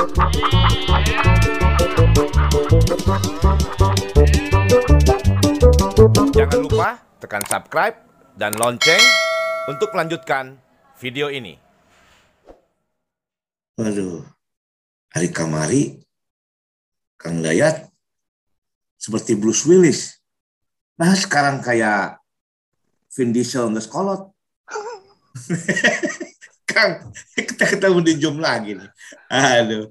Jangan lupa tekan subscribe dan lonceng untuk melanjutkan video ini. Waduh, hari kamari, Kang Dayat seperti Bruce Willis. Nah sekarang kayak Vin Diesel nggak sekolot. Kang, kita ketemu di Zoom lagi nih. Aduh.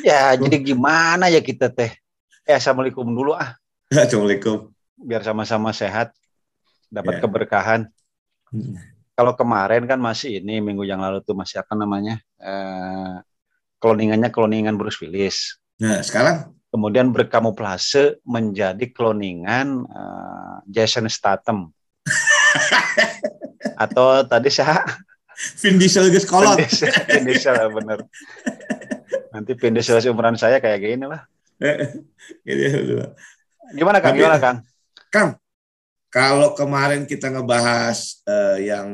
Ya, jadi gimana ya kita teh? Eh, Assalamualaikum dulu ah, Assalamualaikum. biar sama-sama sehat, dapat Ya. keberkahan. Kalau kemarin kan masih ini minggu yang lalu tuh masih apa namanya? Eh, kloningannya kloningan Bruce Willis. Nah sekarang Kemudian berkamuflase menjadi kloningan eh, Jason Statham. Atau tadi saya Vin Diesel nggak sekolot. Vin Diesel, Diesel, bener. Nanti Vin Diesel umuran saya kayak gini lah. Ini, aduh. Gimana Kang? Gimana Kang? Kang, kalau kemarin kita ngebahas eh, yang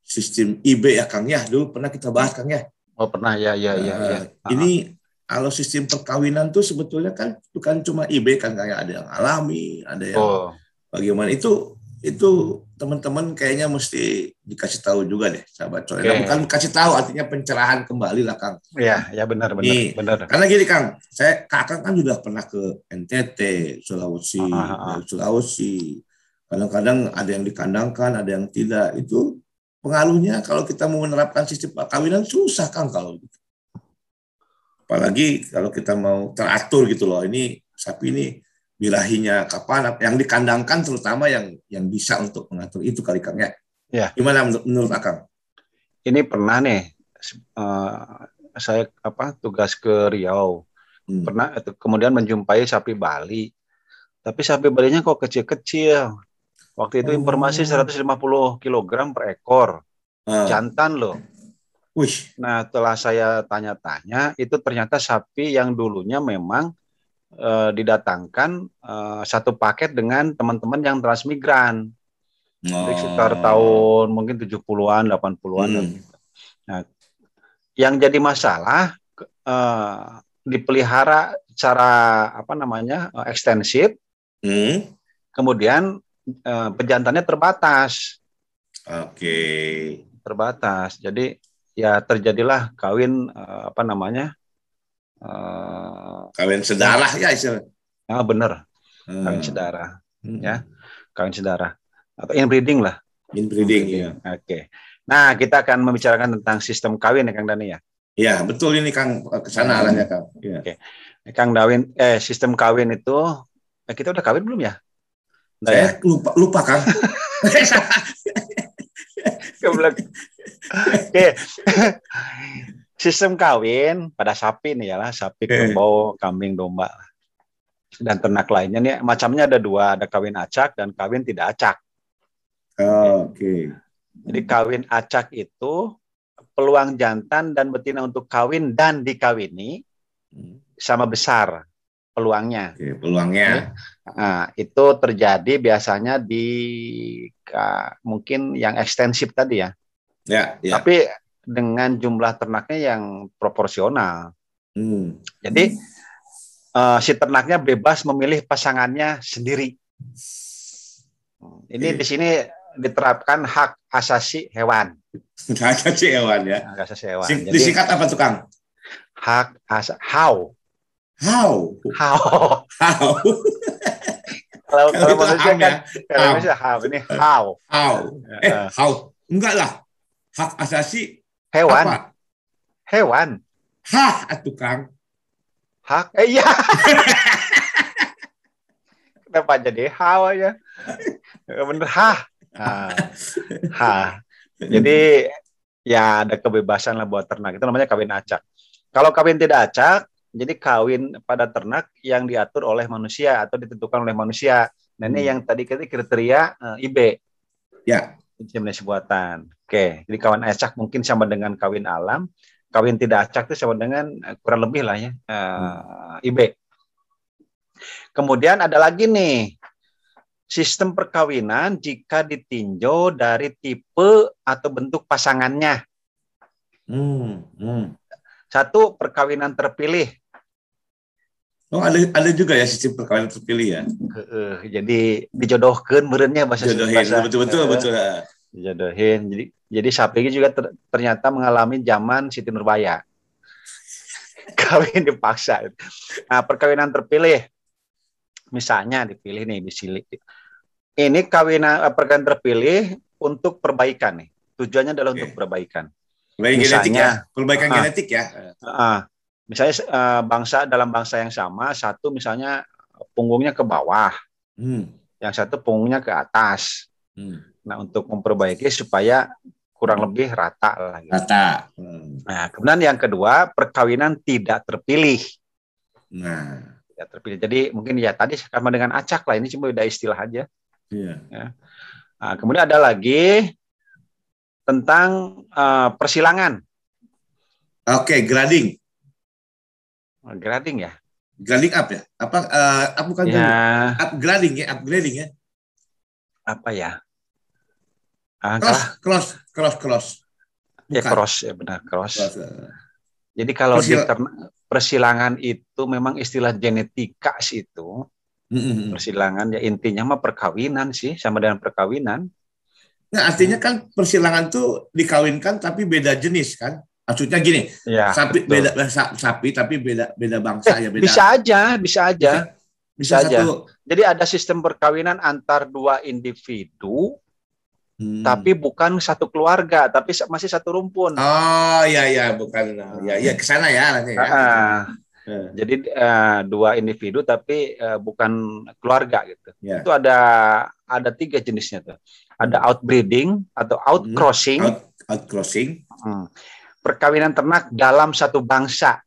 sistem IB ya Kang ya, dulu pernah kita bahas Kang ya. Oh pernah ya ya ya. Eh, ya. Ini kalau sistem perkawinan tuh sebetulnya kan bukan cuma IB kan kayak ada yang alami, ada yang Oh, bagaimana itu itu teman-teman kayaknya mesti dikasih tahu juga deh sahabat coy. Oke. Bukan kasih tahu artinya pencerahan kembali lah Kang. ya ya benar benar Nih. benar. Karena gini Kang, saya kakak kan sudah pernah ke NTT, Sulawesi, Ah, ah, ah. Sulawesi. Kadang-kadang ada yang dikandangkan, ada yang tidak. Itu pengaruhnya kalau kita mau menerapkan sistem perkawinan susah Kang kalau gitu. Apalagi kalau kita mau teratur gitu loh. Ini sapi ini birahinya kapan yang dikandangkan terutama yang yang bisa untuk mengatur itu kali Kang ya. Ya. Gimana menurut, menurut Akang? Ini pernah nih eh, saya apa tugas ke Riau. Hmm. Pernah itu kemudian menjumpai sapi Bali. Tapi sapi Balinya kok kecil-kecil. Waktu itu Oh. informasi 150 kg per ekor. Ah, Jantan loh. wih, Nah, setelah saya tanya-tanya, itu ternyata sapi yang dulunya memang eh, didatangkan eh, satu paket dengan teman-teman yang transmigran. Jadi sekitar tahun mungkin 70-an, 80-an. Oh. Hmm. Nah, yang jadi masalah eh, dipelihara secara apa namanya eh, ekstensif, Hmm. kemudian eh, pejantannya terbatas, Oke. terbatas. Jadi ya terjadilah kawin eh, apa namanya? Eh, Kawin sedarah ya istilah. ah bener, Hmm. kawin sedara, Hmm. ya. kawin sedara atau inbreeding lah. Inbreeding ya. Oke. Nah, kita akan membicarakan tentang sistem kawin ya Kang Dani ya. Ya, betul ini Kang ke sana arahnya Kang. Ya. Kang Dawin, eh sistem kawin itu, eh, kita udah kawin belum ya? Ya? Saya lupa lupa Kang. Keblek. Oke. Sistem kawin pada sapi nih ya lah, sapi, kerbau, kambing, domba dan ternak lainnya nih macamnya ada dua, ada kawin acak dan kawin tidak acak. Oke. Jadi kawin acak itu peluang jantan dan betina untuk kawin dan dikawini Hmm. sama besar peluangnya. Oke, peluangnya. Nah, itu terjadi biasanya di mungkin yang ekstensif tadi ya. Ya, ya. Tapi dengan jumlah ternaknya yang proporsional. Hmm. Jadi eh, si ternaknya bebas memilih pasangannya sendiri. Ini Oke. di sini diterapkan hak asasi hewan. Nggak ada sih hewan ya. Hak asasi hewan. Sing- Jadi Disingkat apa tuh Kang? hak asa how How? how How? kalau Kalau manusia ham kan ya. kalau how ini how How? Eh, Eh, how? Enggak lah. Hak asasi hewan. Apa? hewan. Hah, atuh Kang. hak. Eh iya. Kenapa jadi how aja bener. Hah. Nah, hah. Jadi ya ada kebebasan lah buat ternak. Itu namanya kawin acak. Kalau kawin tidak acak jadi kawin pada ternak yang diatur oleh manusia atau ditentukan oleh manusia. Nah ini Hmm. yang tadi kita kriteria eh, IB Ya. Inseminasi buatan oke jadi kawin acak mungkin sama dengan kawin alam kawin tidak acak itu sama dengan eh, kurang lebih lah ya eh, IB kemudian ada lagi nih sistem perkawinan jika ditinjau dari tipe atau bentuk pasangannya Hmm. Hmm. Satu perkawinan terpilih. Oh, ada ada juga ya sistem perkawinan terpilih ya. Heeh, jadi dijodohkan merenya bahasa Jodohin bahasa- betul betul Heeh, betul. Dijodohin. Jadi jadi Sapi juga ter- ternyata mengalami zaman Siti Nurbaya. Kawin dipaksa. Nah, perkawinan terpilih. Misalnya dipilih nih disilih. Ini kawinan eh, perkawinan terpilih untuk perbaikan nih. Tujuannya adalah Oke. untuk perbaikan. Perbaikan Misalnya- genetik ya. Perbaikan Ah. genetik ya. Ah, misalnya eh, bangsa dalam bangsa yang sama, satu misalnya punggungnya ke bawah, Hmm. yang satu punggungnya ke atas. Hmm. Nah, untuk memperbaiki supaya kurang lebih rata lah. Gitu. Rata. Hmm. Nah, kemudian yang kedua, perkawinan tidak terpilih. Nah, Tidak terpilih. Jadi mungkin ya tadi sama dengan acak lah, ini cuma beda istilah aja. iya. Nah, kemudian ada lagi tentang eh, persilangan. Oke, grading. Grading ya. Grading up ya? Apa eh, apa bukan grading? Ya, upgrading ya, upgrading ya. apa ya? Ah, Cross, cross, cross, cross. Ya Bukan. cross ya benar cross. Cross, eh. Jadi kalau di Persil- persilangan itu memang istilah genetika sih itu. Mm, mm, mm. Persilangan ya intinya mah perkawinan sih sama dengan perkawinan. Nah, artinya kan persilangan tuh dikawinkan tapi beda jenis kan? Maksudnya gini, Ya. sapi betul. beda sa- sapi tapi beda beda bangsa ya beda. Bisa aja, bisa aja. bisa aja. satu. Jadi ada sistem perkawinan antar dua individu, Hmm. tapi bukan satu keluarga, tapi masih satu rumpun. Oh iya iya bukan ya ya ke sana ya nanti ya. Eh, jadi eh, dua individu tapi eh, bukan keluarga gitu. Ya. Itu ada ada tiga jenisnya tuh. Ada outbreeding atau outcrossing, Out, out crossing. Hmm. Perkawinan ternak dalam satu bangsa.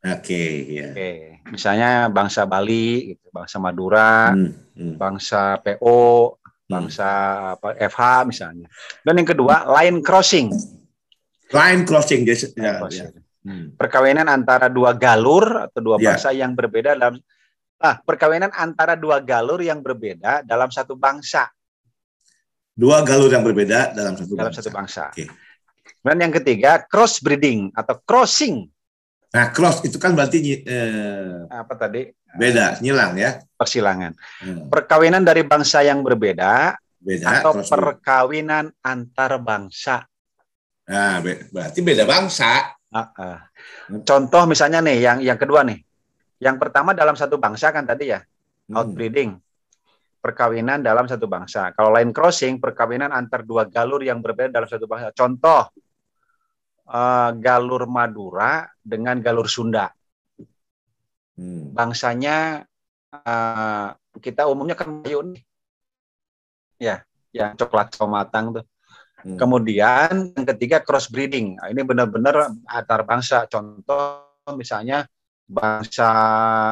Oke ya. Oke, misalnya bangsa Bali, gitu, bangsa Madura, Hmm, hmm, bangsa PO, bangsa apa, FH misalnya. Dan yang kedua line crossing, Line crossing jadi ya, ya. Crossing. Hmm. perkawinan antara dua galur atau dua Ya. bangsa yang berbeda dalam ah perkawinan antara dua galur yang berbeda dalam satu bangsa Dua galur yang berbeda dalam satu dalam bangsa. satu bangsa. Oke. Dan yang ketiga cross breeding atau crossing Nah, cross itu kan berarti eh, apa tadi beda, nyilang ya. persilangan. Hmm, Perkawinan dari bangsa yang berbeda Beda. atau perkawinan antar bangsa. Nah, be- berarti beda bangsa. Ah, ah. Contoh misalnya nih yang yang kedua nih. Yang pertama dalam satu bangsa kan tadi ya, Hmm. outbreeding. Perkawinan dalam satu bangsa. Kalau line crossing, perkawinan antar dua galur yang berbeda dalam satu bangsa. Contoh eh, galur Madura dengan galur Sunda. Hmm. Bangsanya eh, kita umumnya kan Melayu nih. Ya, yang coklat matang tuh. Hmm. Kemudian yang ketiga cross breeding. Nah, ini benar-benar antar bangsa. Contoh misalnya bangsa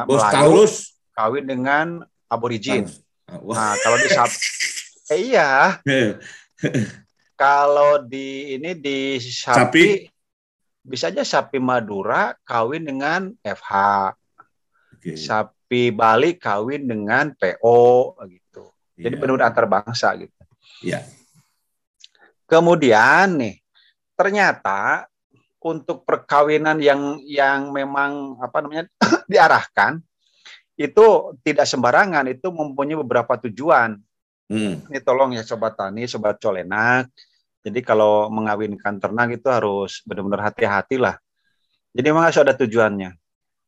Bos Melayu Taurus. kawin dengan aborigin. Wah. Nah, kalau di eh, iya, kalau di ini di sapi, Sapi. bisa aja sapi Madura kawin dengan FH, Oke. sapi Bali kawin dengan PO gitu. Jadi Iya. benar-benar antar bangsa gitu. Iya. Kemudian nih, ternyata untuk perkawinan yang yang memang apa namanya diarahkan itu tidak sembarangan, itu mempunyai beberapa tujuan. Hmm. Ini tolong ya sobat tani, sobat colenak. Jadi kalau mengawinkan ternak itu harus benar-benar hati-hati lah. Jadi memang harus ada tujuannya.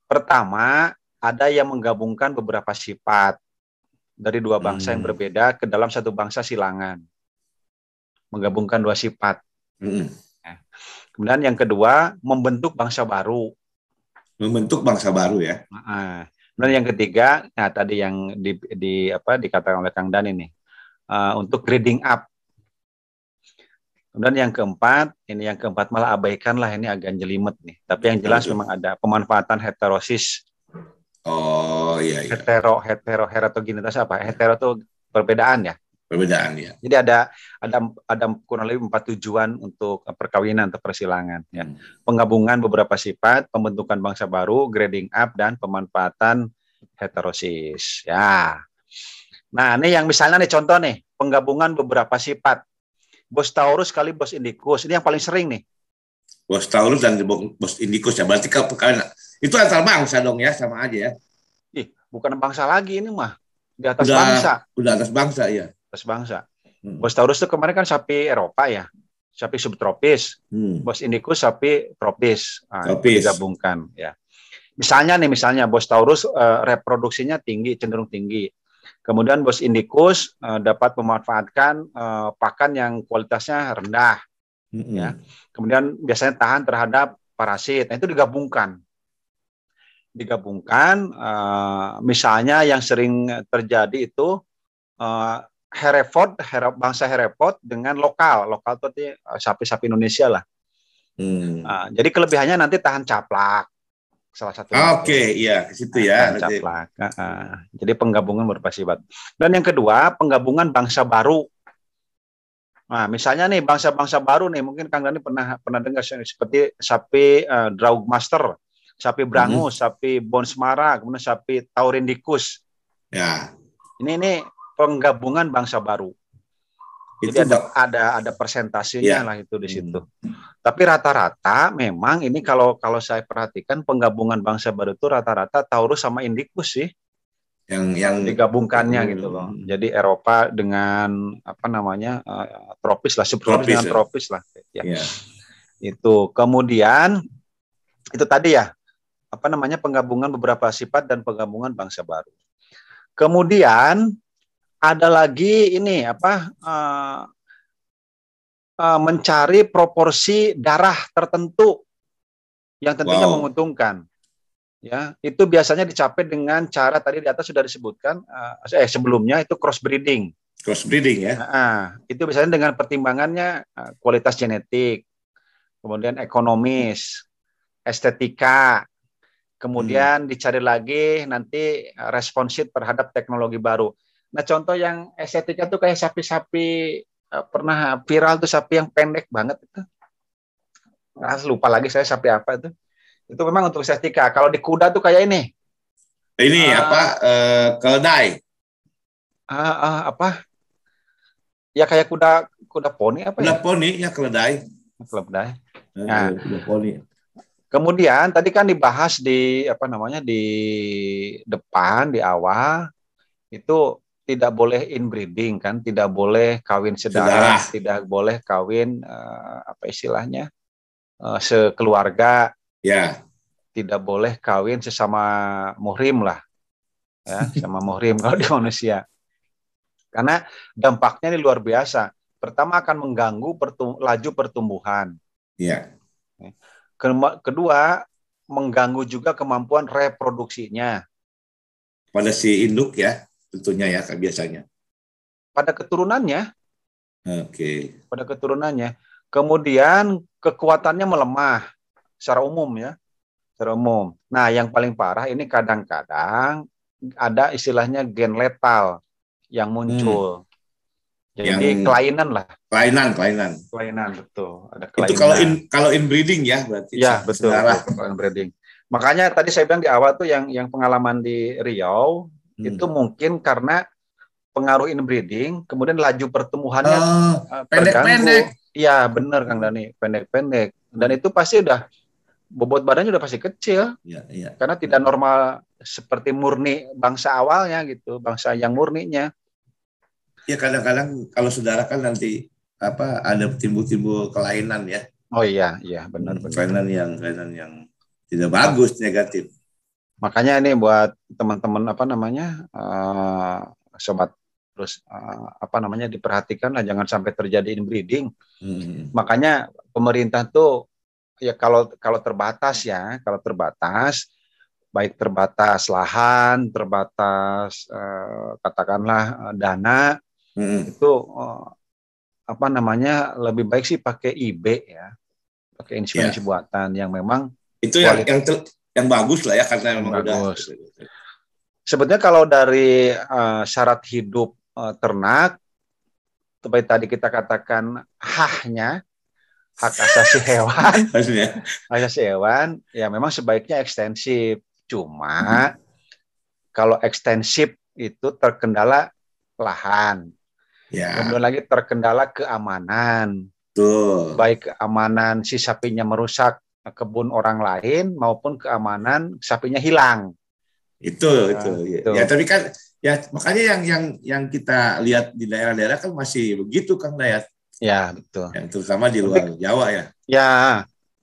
Pertama, ada yang menggabungkan beberapa sifat dari dua bangsa yang Hmm. berbeda ke dalam satu bangsa silangan. Menggabungkan dua sifat. Hmm. Kemudian yang kedua, membentuk bangsa baru. Membentuk bangsa baru ya. Nah, kemudian yang ketiga, nah tadi yang di, di apa dikatakan oleh Kang Dan ini eh, untuk grading up. Kemudian yang keempat, ini yang keempat malah abaikan lah ini agak jelimet nih. Tapi yang jelas Betul. memang ada pemanfaatan heterosis, Oh iya iya. hetero, hetero, heterogenitas apa? Hetero itu perbedaan ya. Perbedaan ya. Jadi ada ada ada kurang lebih empat tujuan untuk perkawinan atau persilangan. Ya. Hmm. penggabungan beberapa sifat, pembentukan bangsa baru, grading up dan pemanfaatan heterosis. Ya. Nah, ini yang misalnya nih contoh nih, penggabungan beberapa sifat. Bos Taurus kali bos Indicus, ini yang paling sering nih. Bos Taurus dan bos Indicus ya. Berarti kalau kalian itu antar bangsa dong ya, sama aja ya. Ih, bukan bangsa lagi ini mah. Di atas Udah- bangsa. Udah atas bangsa ya. Atas bangsa. Hmm. Bos Taurus itu kemarin kan sapi Eropa ya. Sapi subtropis. Hmm. Bos Indicus sapi tropis. Ah, itu Tropis. digabungkan ya. Misalnya nih misalnya Bos Taurus eh, reproduksinya tinggi cenderung tinggi. Kemudian Bos Indicus eh, dapat memanfaatkan eh, pakan yang kualitasnya rendah. Mm-mm. Ya. Kemudian biasanya tahan terhadap parasit. Nah, itu digabungkan. Digabungkan eh, misalnya yang sering terjadi itu eh, Hereford, Here- bangsa Hereford dengan lokal. Lokal itu sapi-sapi Indonesia lah. Hmm. Nah, jadi kelebihannya nanti tahan caplak. Salah satu. Ah, Oke, iya ke situ ya. Tahan Nanti. caplak. Ah, ah. Jadi penggabungan berupa sifat. Dan yang kedua, penggabungan bangsa baru. Nah, misalnya nih bangsa-bangsa baru nih, mungkin Kang Dani pernah pernah dengar seperti sapi eh, Draugmaster, sapi Brangus, sapi Bonsmara, kemudian sapi Taurindicus. Ya, Ini ini penggabungan bangsa baru. itu Jadi ada bak- ada ada persentasinya Iya. lah itu di situ. Tapi rata-rata memang ini kalau kalau saya perhatikan penggabungan bangsa baru itu rata-rata Taurus sama Indicus sih yang yang digabungkannya Hmm. gitu loh. Jadi Eropa dengan apa namanya eh, tropis lah, subtropis Tropis, dengan ya. tropis lah. Ya. ya. Itu kemudian itu tadi ya apa namanya penggabungan beberapa sifat dan penggabungan bangsa baru. Kemudian ada lagi ini apa eh, eh, mencari proporsi darah tertentu yang tentunya Wow. menguntungkan. Ya, itu biasanya dicapai dengan cara tadi di atas sudah disebutkan eh, eh sebelumnya itu crossbreeding. crossbreeding ya. Nah, itu biasanya dengan pertimbangannya eh, kualitas genetik, kemudian ekonomis, estetika, kemudian dicari lagi nanti responsif terhadap teknologi baru. Nah, contoh yang estetika tuh kayak sapi-sapi pernah viral tuh sapi yang pendek banget itu. Nggak lupa lagi saya sapi apa itu. Itu memang untuk estetika. Kalau di kuda tuh kayak ini. Ini Ah. apa? eh, keledai. Ah, ah, apa? Ya kayak kuda kuda poni apa Udah ya? poni ya keledai. Keledai. Eh, Nah. Udah poni. Kemudian tadi kan dibahas di apa namanya di depan di awal itu tidak boleh inbreeding kan, tidak boleh kawin Saudara. sedarah, tidak boleh kawin eh, apa istilahnya eh, sekeluarga, Ya. tidak boleh kawin sesama muhrim lah, ya sama muhrim kalau di manusia. Karena dampaknya ini luar biasa. Pertama akan mengganggu pertum- laju pertumbuhan. Ya. Kema- Kedua, mengganggu juga kemampuan reproduksinya. Pada si induk ya, tentunya ya kayak biasanya. Pada keturunannya, Oke. pada keturunannya. Kemudian kekuatannya melemah secara umum ya, secara umum. Nah, yang paling parah ini kadang-kadang ada istilahnya gen letal yang muncul. Jadi Yang- kelainan lah, Kelainan, kelainan. kelainan betul. Ada kelainan. Itu kalau in kalau inbreeding ya berarti. Ya betul, betul, kelainan breeding. Makanya tadi saya bilang di awal tuh yang yang pengalaman di Riau Hmm. itu mungkin karena pengaruh inbreeding, kemudian laju pertumbuhannya Oh, eh, pendek-pendek. terganggu. Iya benar Kang Dani, pendek-pendek. Dan itu pasti udah bobot badannya udah pasti kecil ya, ya. karena tidak normal seperti murni bangsa awalnya gitu, bangsa yang murninya. Ya kadang-kadang kalau saudara kan nanti apa ada timbul-timbul kelainan ya. Oh iya, iya benar benar. kelainan yang kelainan yang tidak bagus negatif. Makanya ini buat teman-teman apa namanya eh, sobat terus eh, apa namanya diperhatikan lah jangan sampai terjadi inbreeding. Hmm. Makanya pemerintah tuh ya kalau kalau terbatas ya, kalau terbatas baik terbatas lahan, terbatas eh, katakanlah eh, dana Hmm. itu eh, apa namanya lebih baik sih pakai IB ya, pakai inseminasi buatan yang memang Itu yang yang ter- yang bagus lah ya karena Yang memang udah bagus. sebetulnya kalau dari eh, syarat hidup eh, ternak seperti tadi kita katakan haknya hak asasi hewan maksudnya. asasi hewan ya memang sebaiknya ekstensif cuma kalau ekstensif itu terkendala lahan Ya. kemudian lagi terkendala keamanan Tuh. baik keamanan si sapinya merusak kebun orang lain maupun keamanan sapinya hilang. Itu Ya, itu. Ya, itu. ya, tapi kan ya makanya yang yang yang kita lihat di daerah-daerah kan masih begitu Kang Dayat. Ya, betul. Yang terutama di luar Jawa ya. Ya,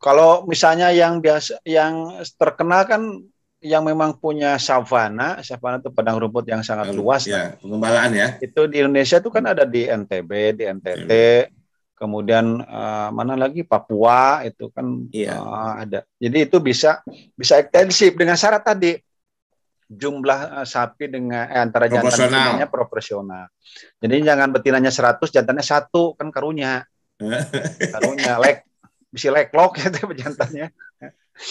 kalau misalnya yang biasa yang terkenal kan yang memang punya savana, savana itu padang rumput yang sangat luas. Ya, pengembalaan ya. Itu di Indonesia itu kan ada di NTB, di NTT, kemudian eh, mana lagi Papua itu kan Iya. eh, ada. Jadi itu bisa bisa ekstensif dengan syarat tadi jumlah eh, sapi dengan eh, antara jantan Proporsional. betinanya proporsional. Jadi jangan betinanya 100, jantannya satu kan karunya. karunya lek bisa leklok ya tapi jantannya.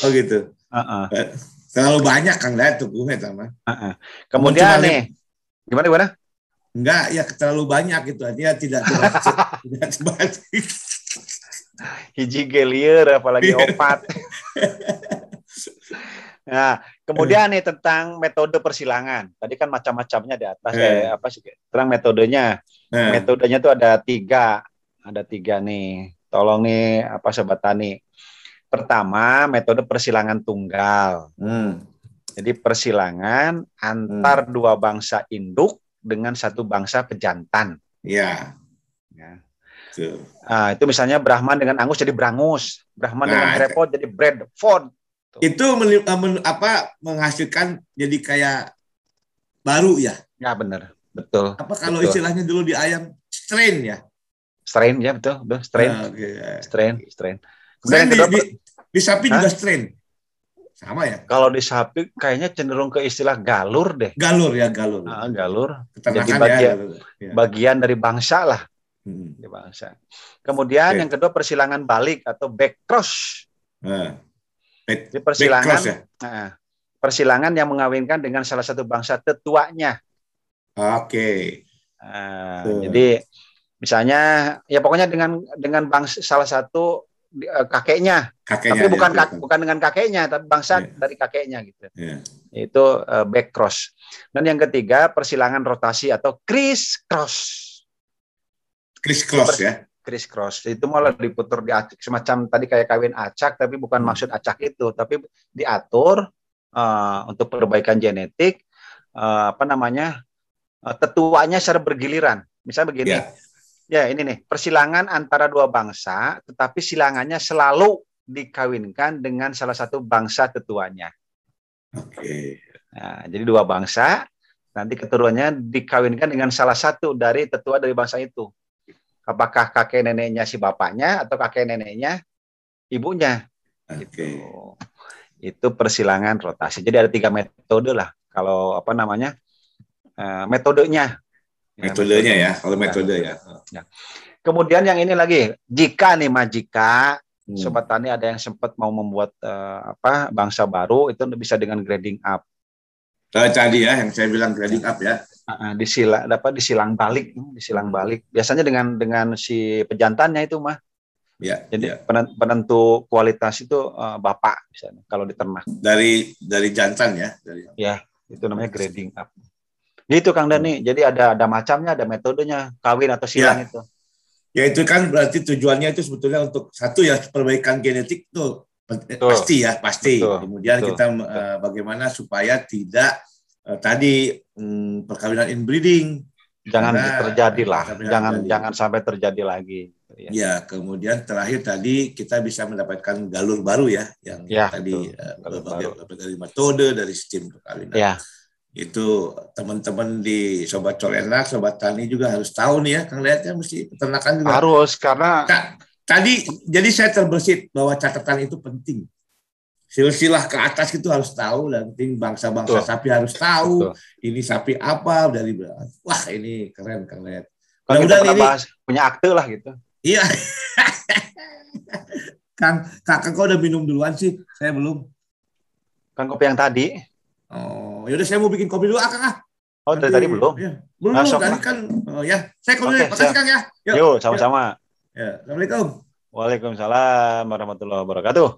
Oh gitu. Heeh. Terlalu banyak Kang Dayat tuh gue sama. Kemudian Cuma nih gimana gimana? Enggak, ya terlalu banyak gitu. Artinya tidak tidak, sebanding. hiji gelier apalagi Iya. opat. nah, kemudian nih tentang metode persilangan. Tadi kan macam-macamnya di atas. Eh. Eh, apa sih? Terang metodenya. Nah, Metodenya tuh ada tiga. Ada tiga nih. Tolong nih apa sobat tani. Pertama, metode persilangan tunggal. hmm, Jadi persilangan antar dua bangsa induk dengan satu bangsa pejantan. ya. Ya. Tuh. Ah, itu misalnya Brahman dengan Angus jadi Brangus, Brahman Nah, dengan Hereford jadi Bradford. Itu meli- eh, men- apa menghasilkan jadi kayak baru ya. Ya benar, betul. Apa kalau Betul. istilahnya dulu di ayam strain ya? Strain ya betul, betul. Strain, Ah, oke. strain, strain. Kemudian Strain yang di, kedua, di, di sapi Hah? juga strain. Sama ya? kalau di sapi kayaknya cenderung ke istilah galur deh. Galur ya, galur. Ah, galur, jadi ya. bagian-. Ya. bagian dari bangsa lah, Hmm. di bangsa. Kemudian Oke. yang kedua persilangan balik atau back cross. Nah, Jadi back persilangan, cross ya. nah, persilangan yang mengawinkan dengan salah satu bangsa tetuanya. Oke. Ah, Betul. jadi misalnya ya pokoknya dengan dengan bangsa salah satu eh, kakeknya, Kakeknya. tapi bukan kak, bukan dengan kakeknya, tapi bangsa Iya. dari kakeknya gitu. Iya. Itu eh, back cross. Dan yang ketiga persilangan rotasi atau criss cross. Criss cross ya. Criss cross itu malah diputar di acak semacam tadi kayak kawin acak tapi bukan Hmm. maksud acak itu, tapi diatur eh, untuk perbaikan genetik eh, apa namanya eh, tetuanya secara bergiliran. Misalnya begini. Ya. Ya, ini nih, persilangan antara dua bangsa, tetapi silangannya selalu dikawinkan dengan salah satu bangsa tetuanya. Oke. Nah, jadi dua bangsa, nanti keturunannya dikawinkan dengan salah satu dari tetua dari bangsa itu. Apakah kakek neneknya si bapaknya atau kakek neneknya ibunya? Oke. Gitu. Itu persilangan rotasi. Jadi ada tiga metode lah. Kalau apa namanya eh, metodenya. Ya, Metodenya ya, kalau Ya, metode ya. Kemudian yang ini lagi, jika nih Mas, jika Hmm. sobat tani ada yang sempat mau membuat eh, apa bangsa baru itu bisa dengan grading up, Eh, tadi ya, yang saya bilang grading up ya. Ah, disila, dapat disilang balik, hmm, disilang balik. Biasanya dengan dengan si pejantannya itu mah. Ya, Jadi ya. penen- penentu kualitas itu eh, bapak misalnya kalau di ternak dari dari jantan ya. Dari, itu namanya grading up. Gitu Kang Dani. Jadi ada ada macamnya, ada metodenya kawin atau silang itu. ya itu kan berarti tujuannya itu sebetulnya untuk satu ya perbaikan genetik tuh eh, Betul. pasti ya pasti. Betul. Kemudian Betul. kita eh, bagaimana supaya tidak eh, tadi mm, perkawinan inbreeding. Jangan Karena- terjadi lah, jangan terjadi. jangan sampai terjadi lagi. Ya. Ya, kemudian terakhir tadi kita bisa mendapatkan galur baru ya, yang Ya, tadi betul. Galur berbagai, baru. berbagai dari metode dari sistem perkawinan. Ya. Itu teman-teman di Sobat Colenak, Sobat Tani juga harus tahu nih ya, Kang Lihatnya mesti peternakan juga. Harus karena Ka- tadi jadi saya terbersit bahwa catatan itu penting. Silsilah ke atas itu harus tahu dan penting bangsa-bangsa sapi harus tahu Betul. ini sapi apa dari wah ini keren Kang Lihat. Kalau Mudah-mudahan pernah ini- bahas punya akte lah gitu. Iya. Kang, kakak kau udah minum duluan sih, saya belum. Kan kopi yang tadi. Oh, yaudah saya mau bikin kopi dulu, ah, Kang. ah. Oh, dari tadi belum. Ya, belum, sok tadi kan. Oh ya, saya kopi Oke, dulu. Makasih. Kang ya. Yuk. Yuk, sama-sama. Ya, Assalamualaikum. Waalaikumsalam warahmatullahi wabarakatuh.